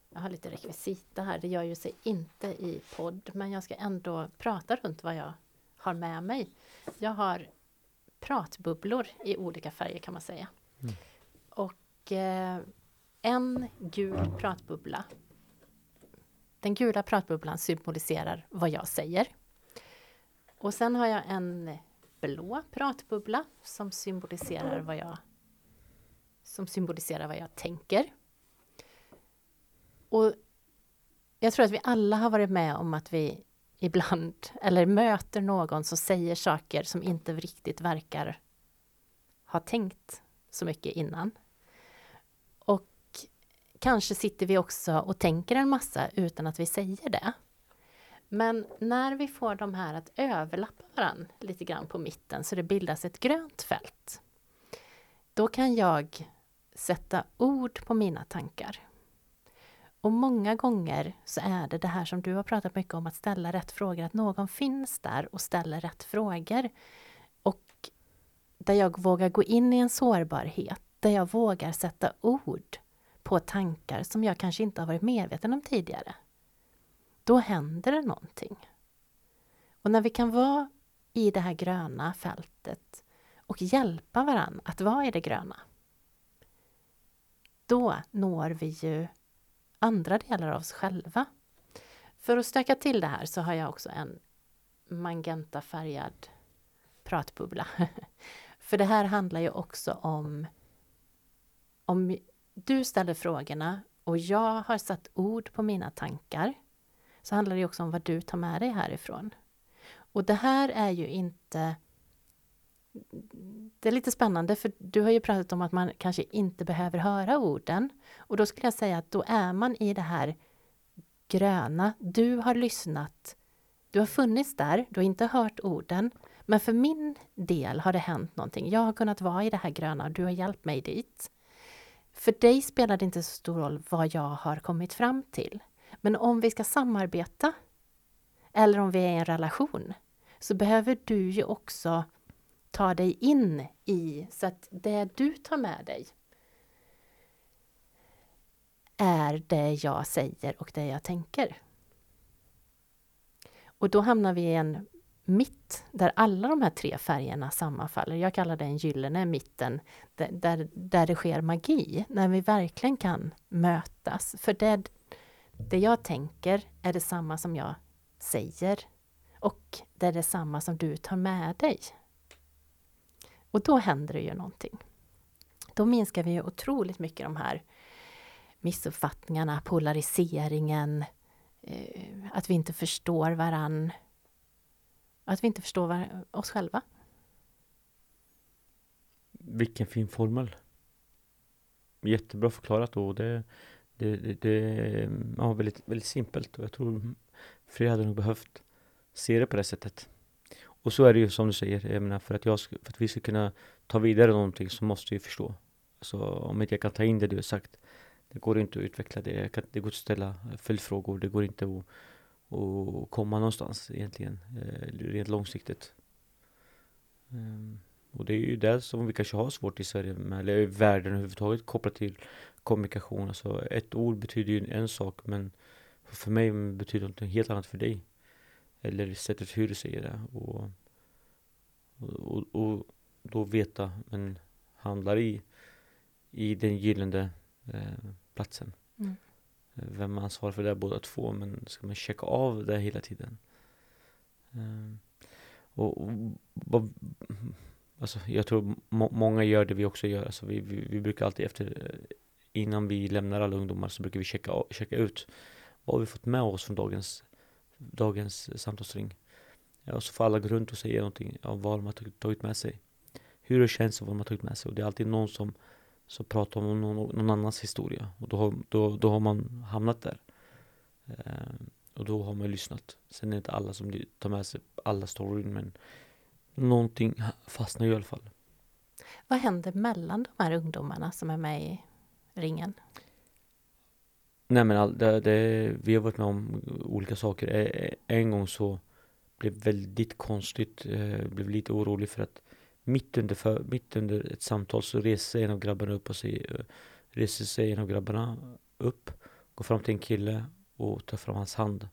A: jag har lite rekvisita här, det gör ju sig inte i podd, men jag ska ändå prata runt vad jag har med mig. Jag har pratbubblor i olika färger kan man säga. Mm. Och eh, en gul pratbubbla. Den gula pratbubblan symboliserar vad jag säger. Och sen har jag en blå pratbubbla som symboliserar vad jag som symboliserar vad jag tänker. Och jag tror att vi alla har varit med om att vi ibland, eller möter någon som säger saker som inte riktigt verkar ha tänkt så mycket innan. Och kanske sitter vi också och tänker en massa utan att vi säger det. Men när vi får de här att överlappa varandra lite grann på mitten så det bildas ett grönt fält. Då kan jag sätta ord på mina tankar. Och många gånger så är det det här som du har pratat mycket om, att ställa rätt frågor, att någon finns där och ställer rätt frågor. Och där jag vågar gå in i en sårbarhet, där jag vågar sätta ord på tankar som jag kanske inte har varit medveten om tidigare. Då händer det någonting. Och när vi kan vara i det här gröna fältet och hjälpa varandra att vara i det gröna, då når vi ju andra delar av oss själva. För att stöka till det här så har jag också en magentafärgad pratbubbla. För det här handlar ju också om om du ställer frågorna och jag har satt ord på mina tankar så handlar det också om vad du tar med dig härifrån. Och det här är ju inte det är lite spännande för du har ju pratat om att man kanske inte behöver höra orden. Och då skulle jag säga att då är man i det här gröna. Du har lyssnat. Du har funnits där, du har inte hört orden. Men för min del har det hänt någonting. Jag har kunnat vara i det här gröna och du har hjälpt mig dit. För dig spelar det inte så stor roll vad jag har kommit fram till. Men om vi ska samarbeta eller om vi är i en relation så behöver du ju också ta dig in i så att det du tar med dig är det jag säger och det jag tänker. Och då hamnar vi i en mitt där alla de här tre färgerna sammanfaller. Jag kallar det en gyllene mitten där, där, där det sker magi, när vi verkligen kan mötas. För det, det jag tänker är detsamma som jag säger och det är detsamma som du tar med dig. Och då händer det ju någonting. Då minskar vi ju otroligt mycket de här missuppfattningarna, polariseringen, eh, att vi inte förstår varann. Att vi inte förstår var oss själva.
B: Vilken fin formel. Jättebra förklarat och det, det, det, det ja, väldigt, väldigt simpelt och jag tror fler hade nog behövt se det på det sättet. Och så är det ju som du säger, jag menar, för, att jag, för att vi ska kunna ta vidare någonting så måste vi förstå. Alltså om inte jag kan ta in det du har sagt, det går inte att utveckla det. Kan, det går inte att ställa följdfrågor, det går inte att, att komma någonstans egentligen, eh, rent långsiktigt. Ehm, och det är ju det som vi kanske har svårt i Sverige med, eller i världen överhuvudtaget kopplat till kommunikation. Alltså ett ord betyder ju en sak men för mig betyder det något helt annat för dig. Eller sättet hur du säger det. Och, och, och då veta, men handlar i, i den gyllene eh, platsen. Mm. Vem ansvarar för det båda två, men ska man checka av det hela tiden? Eh, och, och alltså jag tror må, många gör det vi också gör. Alltså vi, vi, vi, brukar alltid efter, innan vi lämnar alla ungdomar så brukar vi checka, checka ut vad har vi fått med oss från dagens, dagens samtalsring. Ja, och så får alla gå runt och säga någonting om vad de har tagit med sig. Hur det känns och vad de har tagit med sig. Och det är alltid någon som, som pratar om någon, någon annans historia. Och då har, då, då har man hamnat där. Ehm, och då har man lyssnat. Sen är det inte alla som tar med sig alla storyn men någonting fastnar i alla fall.
A: Vad händer mellan de här ungdomarna som är med i ringen?
B: Nej men all, det, det, vi har varit med om olika saker. Eh, eh, en gång så blev väldigt konstigt, eh, blev lite orolig för att mitt under, för, mitt under ett samtal så reser sig en av grabbarna upp och säger, reser sig en av grabbarna upp, går fram till en kille och tar fram hans hand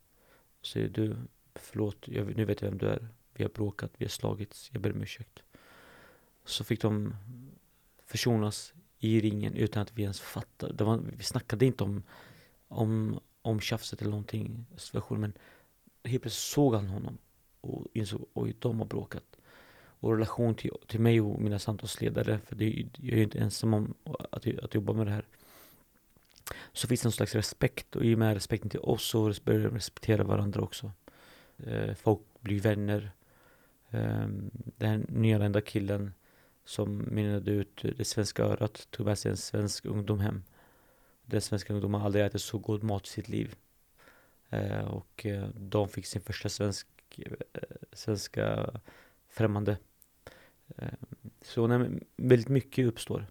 B: och säger du, förlåt, jag, nu vet jag vem du är. Vi har bråkat, vi har slagits, jag ber om ursäkt. Så fick de försonas i ringen utan att vi ens fattade. Det var, vi snackade inte om, om, om tjafset eller någonting, situationen, men helt plötsligt såg han honom och insåg oj, de har bråkat. Och relation till, till mig och mina samtalsledare, för det, jag är ju inte ensam om att, att jobba med det här. Så finns det någon slags respekt och i och med respekten till oss så börjar de respektera varandra också. Eh, folk blir vänner. Eh, den nyanlända killen som mynnade ut det svenska örat tog med sig en svensk ungdom hem. Den svenska ungdomen har aldrig ätit så god mat i sitt liv. Eh, och eh, de fick sin första svensk, eh, svenska främmande. Eh, så när väldigt mycket uppstår.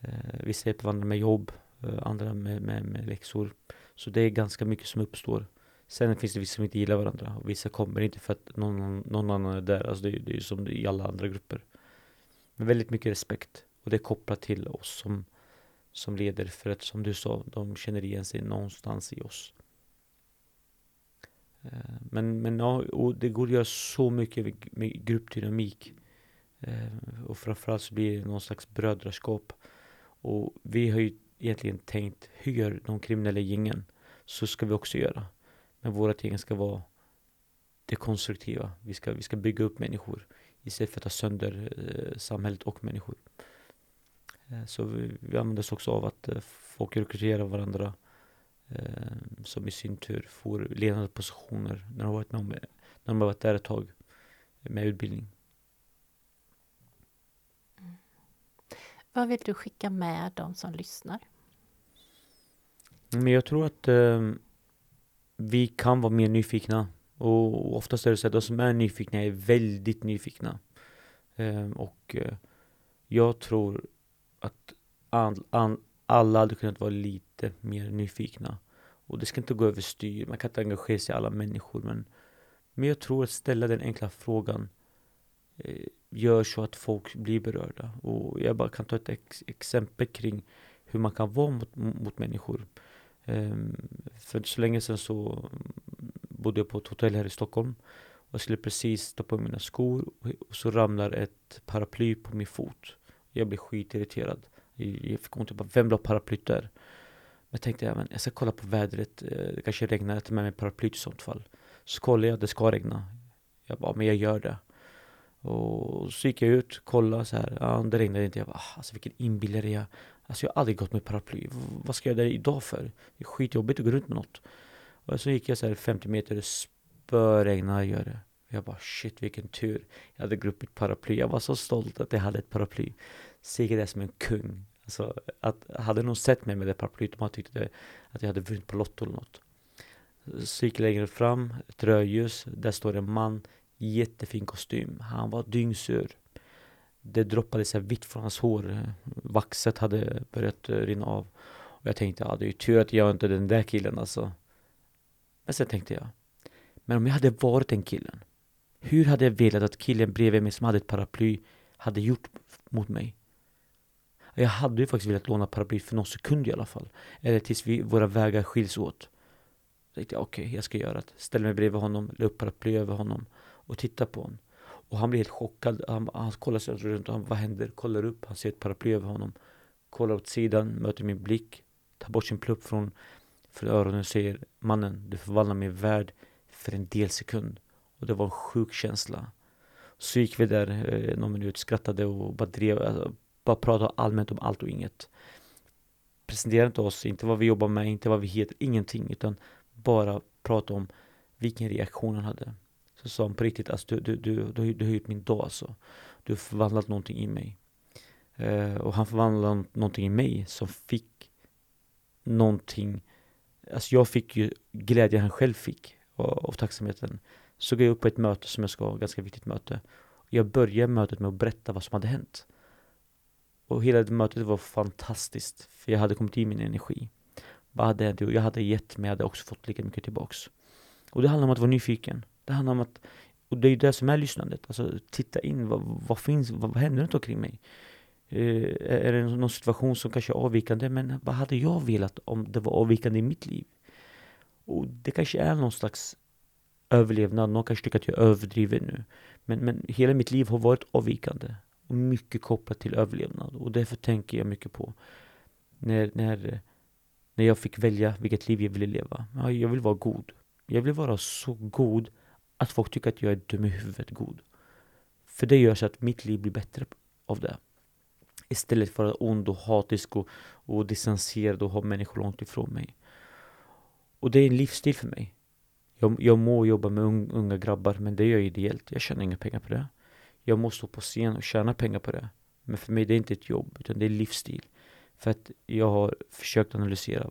B: Eh, vissa hjälper varandra med jobb, eh, andra med, med, med läxor. Så det är ganska mycket som uppstår. Sen finns det vissa som inte gillar varandra och vissa kommer inte för att någon, någon annan är där. Alltså det, det är ju som i alla andra grupper. Med väldigt mycket respekt. Och det är kopplat till oss som, som leder. För att som du sa, de känner igen sig någonstans i oss. Eh, men, men ja, och det går att göra så mycket med, med gruppdynamik. Eh, och framförallt så blir det någon slags brödraskap. Och vi har ju egentligen tänkt, hur gör de kriminella gängen? Så ska vi också göra. Men våra gäng ska vara det konstruktiva. Vi ska, vi ska bygga upp människor istället för att ta sönder eh, samhället och människor. Eh, så vi, vi använder oss också av att eh, folk rekryterar varandra som i sin tur får ledande positioner när de har varit, med, när de har varit där ett tag med utbildning.
A: Mm. Vad vill du skicka med de som lyssnar?
B: Men jag tror att eh, vi kan vara mer nyfikna. Och oftast är det så att de som är nyfikna är väldigt nyfikna. Eh, och eh, jag tror att alla hade kunnat vara lite mer nyfikna. Och det ska inte gå överstyr, man kan inte engagera sig i alla människor men, men jag tror att ställa den enkla frågan eh, gör så att folk blir berörda. Och jag bara kan ta ett ex exempel kring hur man kan vara mot, mot människor. Um, för så länge sedan så bodde jag på ett hotell här i Stockholm. Och jag skulle precis ta på mina skor och så ramlar ett paraply på min fot. Jag blir skitirriterad. Jag fick ont, Jag bara, vem la paraplyt där? Men jag tänkte, ja, men jag ska kolla på vädret, eh, det kanske regnar, jag tar med mig paraplyt i sånt fall. Så kollade jag, det ska regna. Jag bara, men jag gör det. Och så gick jag ut, kollade så här, ja det regnade inte. Jag bara, ah, alltså vilken inbillare jag Alltså jag har aldrig gått med paraply. Vad ska jag göra idag för? Det är skitjobbigt att gå runt med något. Och så gick jag så här 50 meter, och spöregnade gör det. Jag bara shit vilken tur. Jag hade gått mitt paraply. Jag var så stolt att jag hade ett paraply. Så gick jag som en kung. Alltså, att, hade någon sett mig med det paraplyet, de hade tyckt att jag hade vunnit på Lotto eller något. Så gick jag längre fram, ett rödljus, där står en man, jättefin kostym. Han var dyngsur. Det droppade så vitt från hans hår. Vaxet hade börjat rinna av. Och jag tänkte, ja det är ju tur att jag inte är den där killen alltså. Men sen tänkte jag, men om jag hade varit den killen. Hur hade jag velat att killen bredvid mig som hade ett paraply hade gjort mot mig? Jag hade ju faktiskt velat låna paraply för någon sekund i alla fall. Eller tills vi, våra vägar skiljs åt. Så tänkte jag, okej, okay, jag ska göra det. Ställer mig bredvid honom, la upp paraply över honom och tittar på honom. Och han blir helt chockad. Han, han kollar sig runt han, vad händer? Kollar upp, han ser ett paraply över honom. Kollar åt sidan, möter min blick. Tar bort sin plupp från, för öronen säger Mannen, du förvandlar min värld för en del sekund. Och det var en sjuk känsla. Så gick vi där eh, någon minut, skrattade och bara drev, alltså, bara pratade allmänt om allt och inget. Presenterade inte oss, inte vad vi jobbar med, inte vad vi heter, ingenting, utan bara prata om vilken reaktion han hade. Så sa han på riktigt, alltså, du, du, du, du, du har gjort min dag alltså. Du har förvandlat någonting i mig. Eh, och han förvandlade någonting i mig som fick någonting, alltså jag fick ju glädjen han själv fick av, och tacksamheten. Så går jag upp på ett möte som jag ska, ganska viktigt möte. Jag börjar mötet med att berätta vad som hade hänt. Och hela det mötet var fantastiskt, för jag hade kommit i min energi. Vad hade hänt? Jag hade gett mig, jag hade också fått lika mycket tillbaks. Och det handlar om att vara nyfiken. Det handlar om att, och det är ju det som är lyssnandet. Alltså titta in, vad, vad finns, vad, vad händer runt omkring mig? Eh, är det någon situation som kanske är avvikande? Men vad hade jag velat om det var avvikande i mitt liv? Och det kanske är någon slags överlevnad. Någon kanske tycker att jag överdriver nu. Men, men hela mitt liv har varit avvikande. Och mycket kopplat till överlevnad. Och därför tänker jag mycket på när, när, när jag fick välja vilket liv jag ville leva. Ja, jag vill vara god. Jag vill vara så god att folk tycker att jag är dum i huvudet god. För det gör så att mitt liv blir bättre av det. Istället för att vara ond och hatisk och, och distanserad och ha människor långt ifrån mig. Och det är en livsstil för mig. Jag, jag må jobba med unga grabbar, men det gör jag ideellt. Jag tjänar inga pengar på det. Jag måste stå på scen och tjäna pengar på det. Men för mig det är inte ett jobb, utan det är livsstil. För att jag har försökt analysera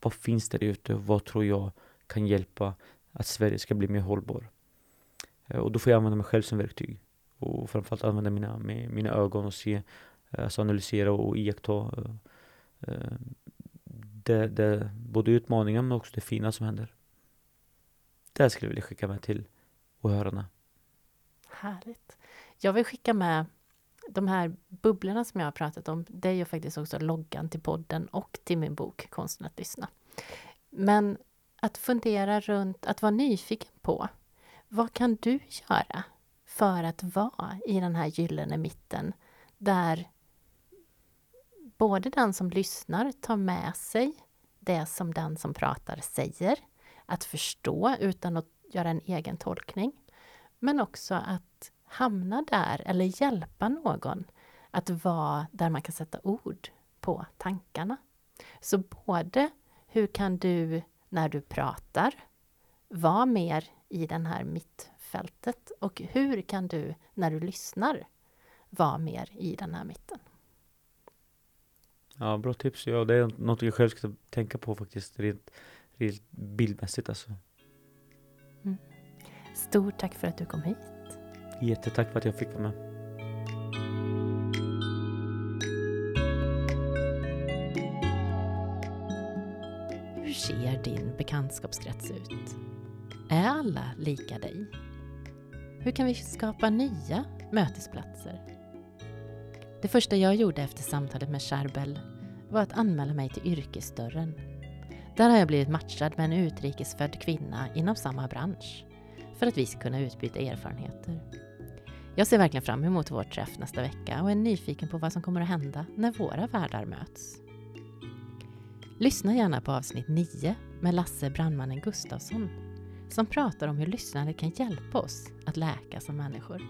B: vad finns där ute? Vad tror jag kan hjälpa att Sverige ska bli mer hållbar? Eh, och då får jag använda mig själv som verktyg. Och framförallt använda mina, mina ögon och se, alltså analysera och iaktta eh, eh, det, det, både utmaningen men också det fina som händer. Det skulle jag vilja skicka med till åhörarna.
A: Härligt. Jag vill skicka med de här bubblorna som jag har pratat om. Det är ju faktiskt också loggan till podden och till min bok Konsten att lyssna. Men att fundera runt, att vara nyfiken på vad kan du göra för att vara i den här gyllene mitten där både den som lyssnar tar med sig det som den som pratar säger, att förstå utan att göra en egen tolkning, men också att hamna där eller hjälpa någon att vara där man kan sätta ord på tankarna. Så både hur kan du när du pratar vara mer i den här mittfältet och hur kan du när du lyssnar vara mer i den här mitten?
B: Ja, bra tips. Ja, det är något jag själv ska tänka på faktiskt, rent, rent bildmässigt alltså.
A: Mm. Stort tack för att du kom hit.
B: Jättetack för att jag fick vara med.
A: Hur ser din bekantskapskrets ut? Är alla lika dig? Hur kan vi skapa nya mötesplatser? Det första jag gjorde efter samtalet med Charbel var att anmäla mig till yrkesdörren. Där har jag blivit matchad med en utrikesfödd kvinna inom samma bransch för att vi ska kunna utbyta erfarenheter. Jag ser verkligen fram emot vår träff nästa vecka och är nyfiken på vad som kommer att hända när våra världar möts. Lyssna gärna på avsnitt 9 med Lasse Brandmannen Gustafsson som pratar om hur lyssnandet kan hjälpa oss att läka som människor.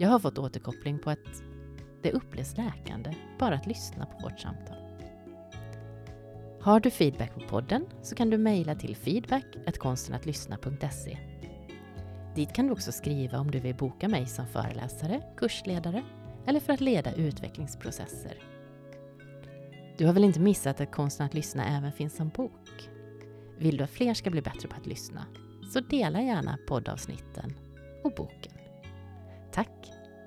A: Jag har fått återkoppling på att det upplevs läkande bara att lyssna på vårt samtal. Har du feedback på podden så kan du mejla till feedback.konstenatlyssna.se Dit kan du också skriva om du vill boka mig som föreläsare, kursledare eller för att leda utvecklingsprocesser. Du har väl inte missat att Konsten att lyssna även finns som bok? Vill du att fler ska bli bättre på att lyssna? Så dela gärna poddavsnitten och boken.